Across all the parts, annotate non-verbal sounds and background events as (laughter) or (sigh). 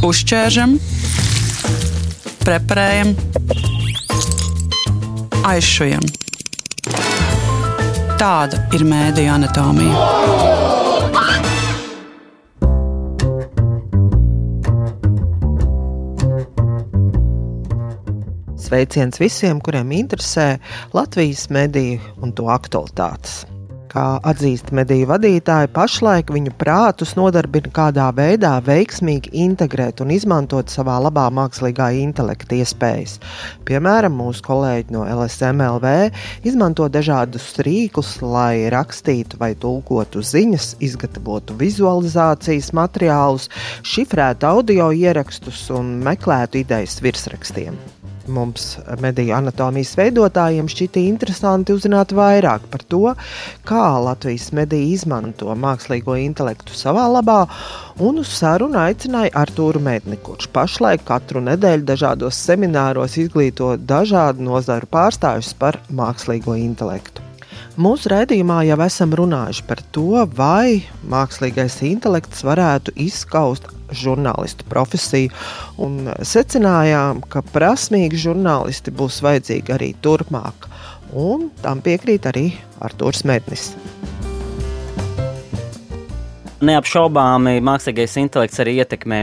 Uzķēršam, preparējam, aizšujam. Tāda ir mēdīņa anatomija. Sveiciens visiem, kuriem interesē Latvijas mediju un to aktualitātes. Kā atzīst mediju vadītāji, pašlaik viņu prātus nodarbina kādā veidā veiksmīgi integrēt un izmantot savā labā mākslīgā intelekta iespējas. Piemēram, mūsu kolēģi no LSMLV izmanto dažādus rīkus, lai rakstītu vai tulkotu ziņas, izgatavotu vizualizācijas materiālus, šifrētu audio ierakstus un meklētu idejas virsrakstiem. Mums, mediju anatomijas veidotājiem, šķita interesanti uzzināt vairāk par to, kā Latvijas mediji izmanto mākslīgo intelektu savā labā, un uz sarunu aicināja Artūru Mētni, kurš pašlaik katru nedēļu dažādos semināros izglīto dažādu nozaru pārstāvjus par mākslīgo intelektu. Mūsu raidījumā jau esam runājuši par to, vai mākslīgais intelekts varētu izskaust žurnālistu profesiju, un secinājām, ka prasmīgi žurnālisti būs vajadzīgi arī turpmāk, un tam piekrīt arī Artūrs Mednis. Neapšaubāmi mākslīgais intelekts arī ietekmē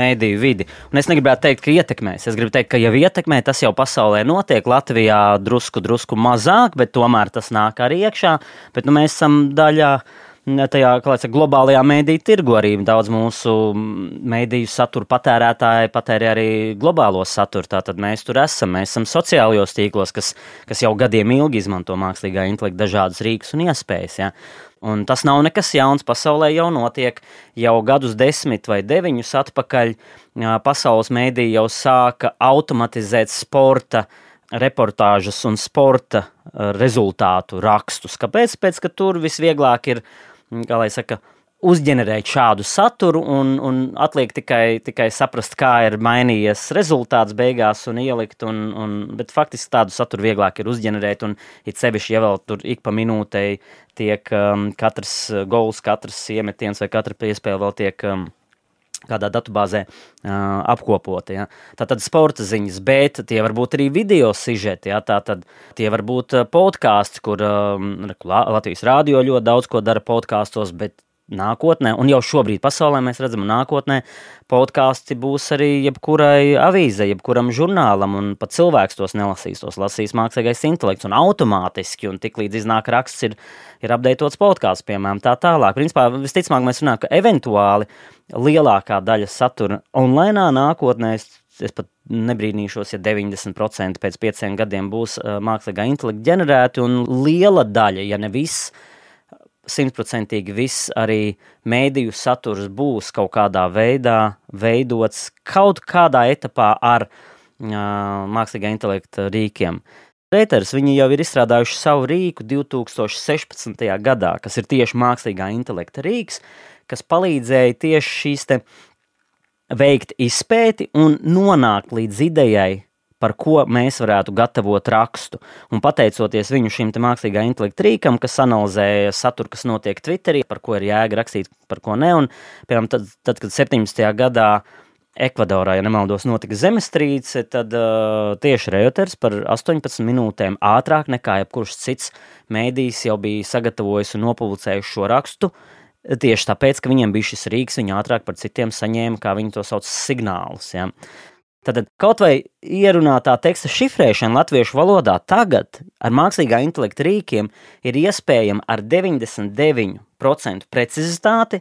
mēdīju vidi. Un es negribētu teikt, ka ietekmēs. Es gribu teikt, ka jau ietekmē, tas jau pasaulē notiek. Latvijā drusku, drusku mazāk, bet tomēr tas nāk arī iekšā. Bet nu, mēs esam daļā no tajā saka, globālajā mēdīņu tirgu arī daudz mūsu mēdīju satura patērētāji patērē arī globālo saturu. Tātad mēs tur esam, mēs esam sociālajos tīklos, kas, kas jau gadiem ilgi izmanto mākslīgā intelekta dažādas rīkus un iespējas. Ja? Un tas nav nekas jauns. Pasaulē jau notiek jau gadus desmit vai deviņus atpakaļ. Pasaules mēdīja jau sāka automatizēt sporta reportāžas un sporta rezultātu rakstus. Kāpēc? Pēc, ka tur visvieglāk ir kā lai saka, uzģenerēt šādu saturu, un, un atliek tikai, tikai saprast, kā ir mainījies rezultāts beigās un ielikt. Un, un, bet faktiski tādu saturu vieglāk ir uzģenerēt, un it sevišķi, ja vēl tur ik pa minūtei tiek um, katrs gols, katrs iemetiens vai katra piespēle vēl tiek. Um, kādā datubāzē uh, apkopoti. Ja. Tātad sporta ziņas, bet tie var būt arī video sižeti. Ja. Tātad tie var būt podkāsti, kur um, Latvijas rādio ļoti daudz ko dara podkāstos, bet nākotnē, un jau šobrīd pasaulē mēs redzam, ka nākotnē podkāsti būs arī jebkurai avīzei, jebkuram žurnālam, un pat cilvēks tos nelasīs, tos lasīs mākslīgais intelekts, un automātiski, un tik līdz iznāk raksts, ir, ir apdeitots podkāsts, piemēram, tā tālāk. Principā, visticamāk, mēs runājam, ka eventuāli lielākā daļa satura online nākotnē. Es pat nebrīnīšos, ja 90% pēc pieciem gadiem būs mākslīgā intelekta ģenerēti, un liela daļa, ja ne viss, simtprocentīgi viss arī mēdīju saturs būs kaut kādā veidā veidots kaut kādā etapā ar uh, mākslīgā intelekta rīkiem. Reuters jau ir izstrādājuši savu rīku 2016. gadā, kas ir tieši mākslīgā intelekta rīks, kas palīdzēja tieši šīs te veikt izpēti un nonākt līdz idejai, par ko mēs varētu gatavot rakstu. Un pateicoties viņu šim mākslīgā intelekta rīkam, kas analizē saturu, kas notiek Twitterī, par ko ir jēga rakstīt, par ko ne. Un, piemēram, tad, tad, kad 17. gadā Ekvadorā, ja nemaldos, notika zemestrīce, tad uh, tieši Reuters par 18 minūtēm ātrāk nekā jebkurš cits mēdījis jau bija sagatavojis un nopublicējis šo rakstu. Uh, Tieši tāpēc, ka viņiem bija šis rīks, viņi ātrāk par citiem saņēma, kā viņi to sauc, signālus. Ja. Tad kaut vai ierunātā teksta šifrēšana latviešu valodā tagad ar mākslīgā intelekta rīkiem ir iespējama ar 99% precizitāti.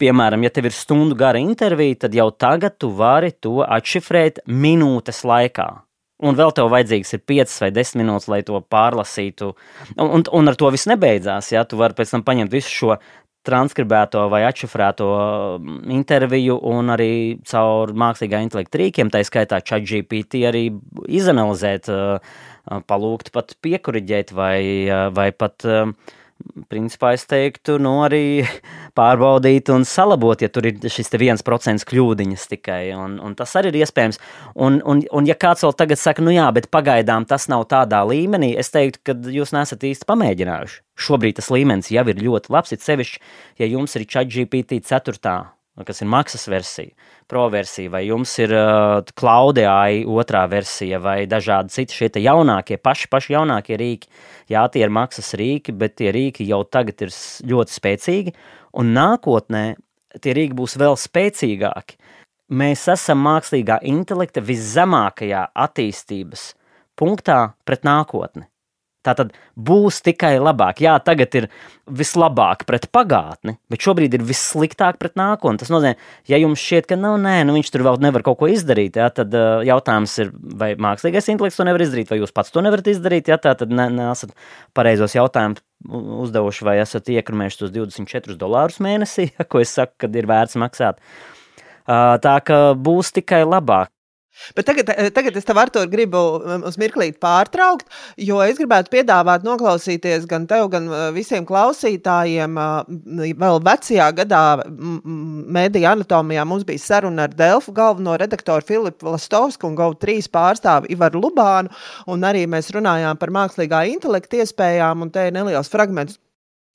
Piemēram, ja tev ir stundu gara intervija, tad jau tagad tu vari to atšifrēt minūtes laikā. Un vēl tev vajadzīgs ir 5 vai 10 minūtes, lai to pārlasītu. Un, un, un ar to viss nebeidzās. Ja? Tu vari pēc tam paņemt visu šo transkribēto vai atšifrēto mm, interviju, un arī caur mākslīgā intelekta rīkiem, tā skaitā ChatGPT, arī izanalizēt, palūgt pat piekuriģēt vai, vai pat principā es teiktu, nu, arī pārbaudīt un salabot, ja tur ir šis viens procents kļūdiņas tikai. Un, un tas arī ir iespējams. Un, un, un ja kāds vēl tagad saka, nu jā, bet pagaidām tas nav tādā līmenī, es teiktu, ka jūs nesat īsti pamēģinājuši. Šobrīd tas līmenis jau ir ļoti labs, it sevišķi, ja jums ir ChatGPT 4 kas ir maksas versija, pro versija, vai jums ir uh, Klaudijai otrā versija, vai dažādi citi šie jaunākie, paši, paši jaunākie rīki. Jā, tie ir maksas rīki, bet tie rīki jau tagad ir ļoti spēcīgi, un nākotnē tie rīki būs vēl spēcīgāki. Mēs esam mākslīgā intelekta viszemākajā attīstības punktā pret nākotni. Tā tad būs tikai labāk. Jā, tagad ir vislabāk pret pagātni, bet šobrīd ir vissliktāk pret nākotni. Tas nozīmē, ja jums šķiet, ka nav, nē, nu viņš tur vēl nevar kaut ko izdarīt, jā, tad uh, jautājums ir, vai mākslīgais intelekts to nevar izdarīt, vai jūs pats to nevarat izdarīt. Jā, tā tad ne, nesat pareizos jautājumus uzdevuši, vai esat iekrumējuši tos 24 dolārus mēnesī, (laughs) ko es saku, kad ir vērts maksāt. Uh, tā ka būs tikai labāk. Bet tagad, eh, tagad es tev, Artur, gribu um, uz mirklīt pārtraukt, jo es gribētu piedāvāt noklausīties gan tev, gan uh, visiem klausītājiem. Uh, vēl vecajā gadā mēdīņa anatomijā mums bija saruna ar Delfu galveno redaktoru Filipu Lastovsku un GO3 pārstāvi Ivaru Lubānu, un arī mēs runājām par mākslīgā intelekta iespējām, un te ir neliels fragments.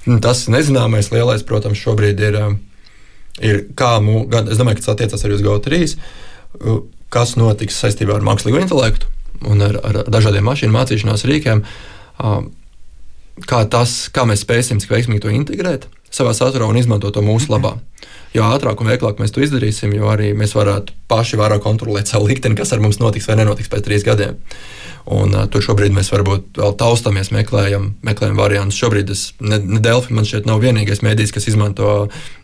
Nu, tas nezināmais lielais, protams, šobrīd ir, um, ir kā, mū, gan, es domāju, ka tas attiecas arī uz GO3 kas notiks saistībā ar mākslīgo intelektu un ar, ar dažādiem mašīnu mācīšanās rīkiem. Kā, tas, kā mēs spēsim cik veiksmīgi to integrēt savā saturā un izmantot to mūsu labā. Jo ātrāk un vieglāk mēs to izdarīsim, jo arī mēs varētu paši vairāk kontrolēt savu likteni, kas ar mums notiks vai nenotiks pēc trīs gadiem. Un, uh, tur šobrīd mēs varbūt vēl taustāmies, meklējam, meklējam variantus. Šobrīd es, ne, ne Delfi man šeit nav vienīgais mēdījis, kas izmanto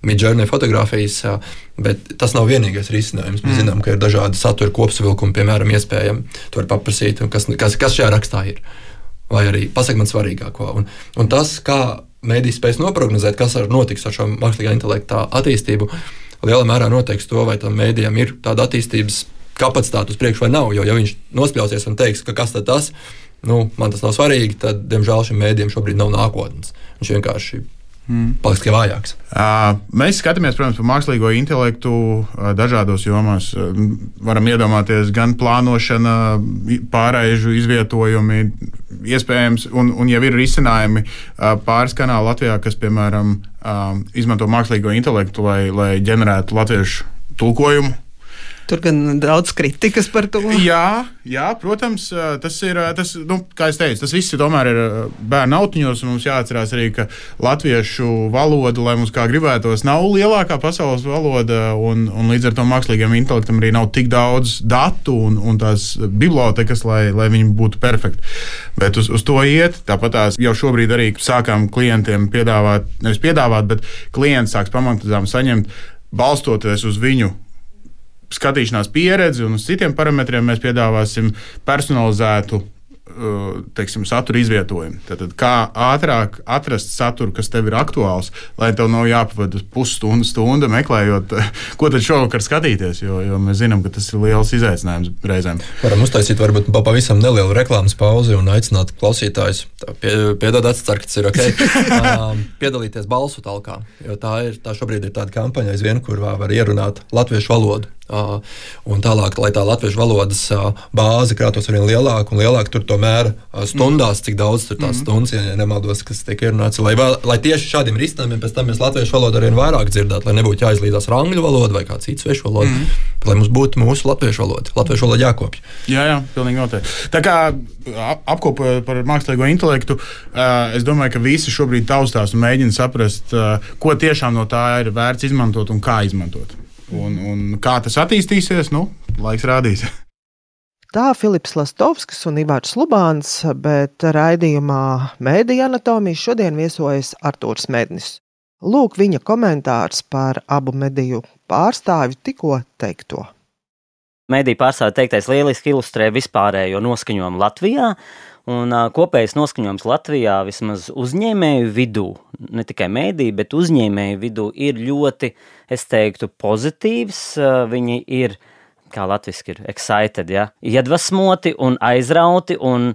midjourney fotografijas, uh, bet tas nav vienīgais risinājums. Mēs mm. zinām, ka ir dažādi satura kopsavilkumi, piemēram, iespējami to paprasīt, kas, kas, kas šajā rakstā ir. Vai arī pasakiet man svarīgāko. Un, un tas, kā mēdīs spēs noprognozēt, kas ar notiks ar šo mākslīgā intelekta attīstību, lielā mērā noteiks to, vai tam mēdījam ir tāda attīstības kapacitāte uz priekšu vai nav. Jo, ja viņš nospļausies un teiks, ka kas tas ir, nu, man tas nav svarīgi, tad, diemžēl, šim mēdījam šobrīd nav nākotnes. Viņš vienkārši mm. paliks tikai vājāks. Uh, mēs skatāmies, protams, par mākslīgo intelektu uh, dažādos jomās. Uh, varam iedomāties gan plānošana, pārēžu izvietojumi, iespējams, un, un jau ir risinājumi pāris kanāli Latvijā, kas, piemēram, izmanto mākslīgo intelektu, lai, lai ģenerētu latviešu tulkojumu Tur gan daudz kritikas par to. Jā, jā protams, tas ir. Tas, nu, kā jau teicu, tas viss tomēr ir bērnu autiņos. Mums jāatcerās arī, ka latviešu valoda, lai mums kā gribētos, nav lielākā pasaules valoda. Un, un līdz ar to mākslīgiem intelektam arī nav tik daudz datu un, un tās bibliotekas, lai, lai viņi būtu perfekti. Bet uz, uz to iet. Tāpat tās jau šobrīd arī sākām klientiem piedāvāt, nevis piedāvāt, bet klients sāks pamatlīdzām saņemt balstoties uz viņu skatīšanās pieredzi un uz citiem parametriem mēs piedāvāsim personalizētu Uh, teiksim, satura izvietojumu. Tad, kā ātrāk atrast saturu, kas tev ir aktuāls, lai tev nav jāpavada pusstundu, stunda meklējot, (laughs) ko tad šovakar skatīties. Jo, jo mēs zinām, ka tas ir liels izaicinājums reizēm. Varam uztaisīt varbūt pavisam nelielu reklāmas pauzi un aicināt klausītājus. Pie, piedod, atcer, ka tas ir ok. (laughs) um, piedalīties balsu talkā, jo tā, ir, tā šobrīd ir tāda kampaņa aizvien, kur var ierunāt latviešu valodu. Uh, un tālāk, lai tā latviešu valodas uh, bāze krātos ar vien lielāku un lielāku, tur tomēr uh, stundās, cik daudz tur tās mm. stundas, ja nemaldos, kas tiek ierunāts. Lai, lai tieši šādiem risinājumiem pēc tam mēs latviešu valodu arvien vairāk dzirdētu, lai nebūtu jāizlīdās ar angļu valodu vai kādu citu svešu valodu, mm. lai mums būtu mūsu latviešu valoda. Latviešu valoda jākopja. Jā, jā, pilnīgi noteikti. Tā kā apkopojot par mākslīgo intelektu, es domāju, ka visi šobrīd taustās un mēģina saprast, ko tiešām no tā ir vērts izmantot un kā izmantot. Un, un kā tas attīstīsies, nu, laiks rādīs. (laughs) Tā Filips Lastovskis un Ivārs Lubāns, bet raidījumā Mēdīņa anatomija šodien viesojas Artūrs Mednis. Lūk viņa komentārs par abu mediju pārstāvju tikko teikto. Mēdīņu pārstāvja teiktais lieliski ilustrē vispārējo noskaņojumu Latvijā, Un kopējais noskaņojums Latvijā, vismaz uzņēmēju vidū, ne tikai mēdī, bet uzņēmēju vidū, ir ļoti, es teiktu, pozitīvs. Viņi ir, kā latviešu ir, excited, ja? iedvesmoti un aizrauti. Un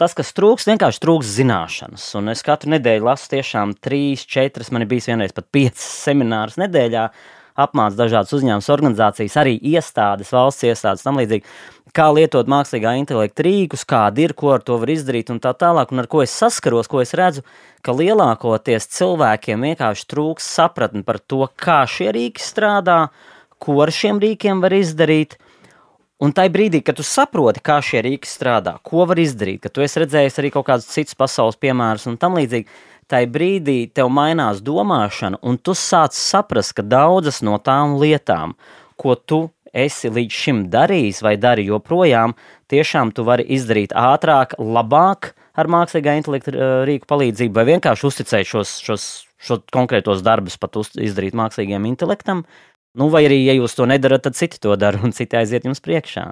tas, kas trūks, vienkārši trūks zināšanas. Un es katru nedēļu lasu tiešām trīs, četras, man ir bijis vienreiz pat piecas seminārus nedēļā apmāca dažādas uzņēmumus, organizācijas, arī iestādes, valsts iestādes, tam līdzīgi. Kā lietot mākslīgā intelekta rīkus, kāda ir, ko ar to var izdarīt, un tā tālāk. Un ar ko es saskaros, ko es redzu, ka lielākoties cilvēkiem vienkārši trūks sapratni par to, kā šie rīki strādā, ko ar šiem rīkiem var izdarīt. Un tajā brīdī, kad tu saproti, kā šie rīki strādā, ko var izdarīt, ka tu esi redzējis arī kaut kādus citus pasaules piemērus un tam līdzīgi, tajā brīdī tev mainās domāšana, un tu sāc saprast, ka daudzas no tām lietām, ko tu esi līdz šim darījis vai dari joprojām, tiešām tu vari izdarīt ātrāk, labāk ar mākslīgā intelekta rīku palīdzību, vai vienkārši uzticēt šos, šos, šos konkrētos darbus pat uz, izdarīt mākslīgiem intelektam, Nu, vai arī, ja jūs to nedarat, tad citi to dara un citi aiziet jums priekšā.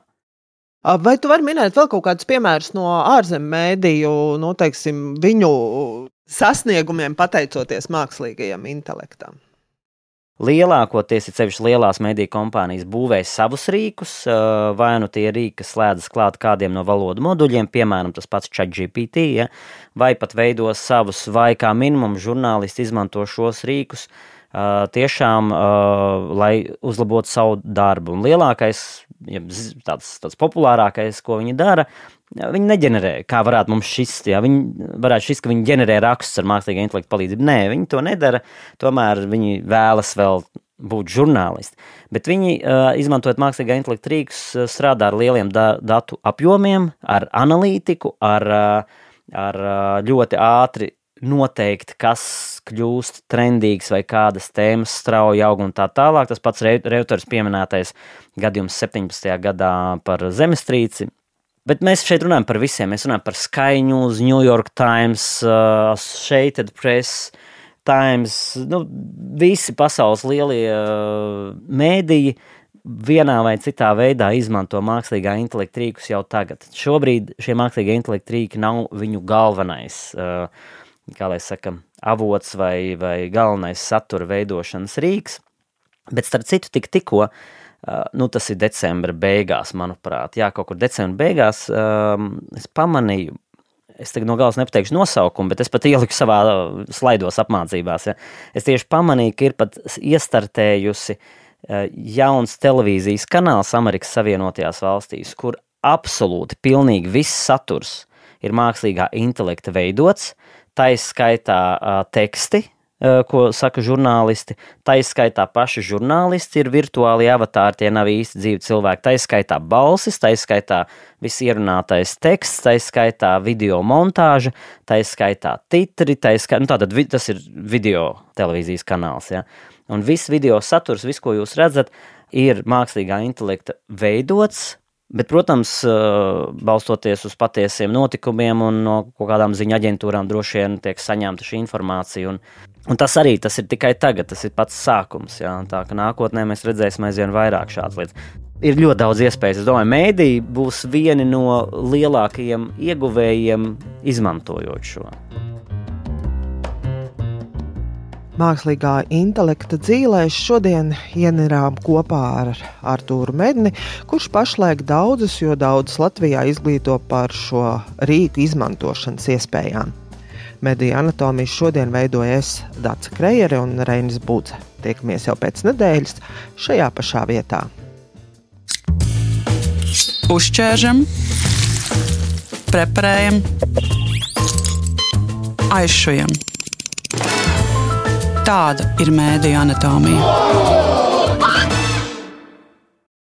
Vai tu vari minēt vēl kaut kādus piemērus no ārzemju mēdīju, nu, teiksim, viņu sasniegumiem, pateicoties mākslīgajam intelektam? Lielākoties ir sevišķi lielās mediju kompānijas būvēs savus rīkus, vai nu tie rīki, kas slēdzas klāt kādiem no valodu moduļiem, piemēram, tas pats ChatGPT, ja, vai pat veido savus, vai kā minimum žurnālisti izmanto šos rīkus, tiešām, lai uzlabotu savu darbu. Un lielākais, tāds, tāds populārākais, ko viņi dara, viņi neģenerē, kā varētu mums šis, jā, viņi varētu šis, ka viņi ģenerē rakstus ar mākslīgā intelekta palīdzību. Nē, viņi to nedara, tomēr viņi vēlas vēl būt žurnālisti. Bet viņi, izmantojot mākslīgā intelekta rīkus, strādā ar lieliem da datu apjomiem, ar analītiku, ar, ar ļoti ātri noteikt, kas kļūst trendīgs vai kādas tēmas strauji aug un tā tālāk. Tas pats Reuters pieminētais gadījums 17. gadā par zemestrīci. Bet mēs šeit runājam par visiem. Mēs runājam par Sky News, New York Times, uh, Shaded Press, Times, nu, visi pasaules lielie uh, mēdīji vienā vai citā veidā izmanto mākslīgā intelekta rīkus jau tagad. Šobrīd šie mākslīgie intelekta rīki nav viņu galvenais. Uh, kā lai saka, avots vai, vai galvenais satura veidošanas rīks. Bet starp citu, tik tikko, nu tas ir decembra beigās, manuprāt, jā, kaut kur decembra beigās um, es pamanīju, es tagad no galas nepateikšu nosaukumu, bet es pat ieliku savā slaidos apmācībās, ja. es tieši pamanīju, ka ir pat iestartējusi jauns televīzijas kanāls Amerikas Savienotajās valstīs, kur absolūti pilnīgi viss saturs ir mākslīgā intelekta veidots, taiskaitā uh, teksti, ko saka žurnālisti, taiskaitā paši žurnālisti ir virtuāli avatāri, tie nav īsti dzīvi cilvēki, taiskaitā balsis, taiskaitā viss ierunātais teksts, taiskaitā video montāža, taiskaitā titri, taiskaitā, nu tātad tas ir video televīzijas kanāls, ja. Un viss video saturs, viss, ko jūs redzat, ir mākslīgā intelekta veidots, Bet, protams, balstoties uz patiesiem notikumiem un no kaut kādām ziņu aģentūrām, droši vien tiek saņemta šī informācija. Un, un tas arī tas ir tikai tagad, tas ir pats sākums. Jā, tā ka nākotnē mēs redzēsim aizvien vairāk šādas lietas. Ir ļoti daudz iespēju. Es domāju, mēdī būs vieni no lielākajiem ieguvējiem, izmantojot šo. Mākslīgā intelekta dzīvēs šodien ienirām kopā ar Artūru Medni, kurš pašlaik daudzus, jo daudzus Latvijā izglīto par šo rīku izmantošanas iespējām. Mediju anatomiju šodien veidoja es, Dārsa Krejere un Reinis Budze. Tiekamies jau pēc nedēļas šajā pašā vietā. Uzķēršam, preparējam, aizšujam. Tāda ir mēdija anatomija.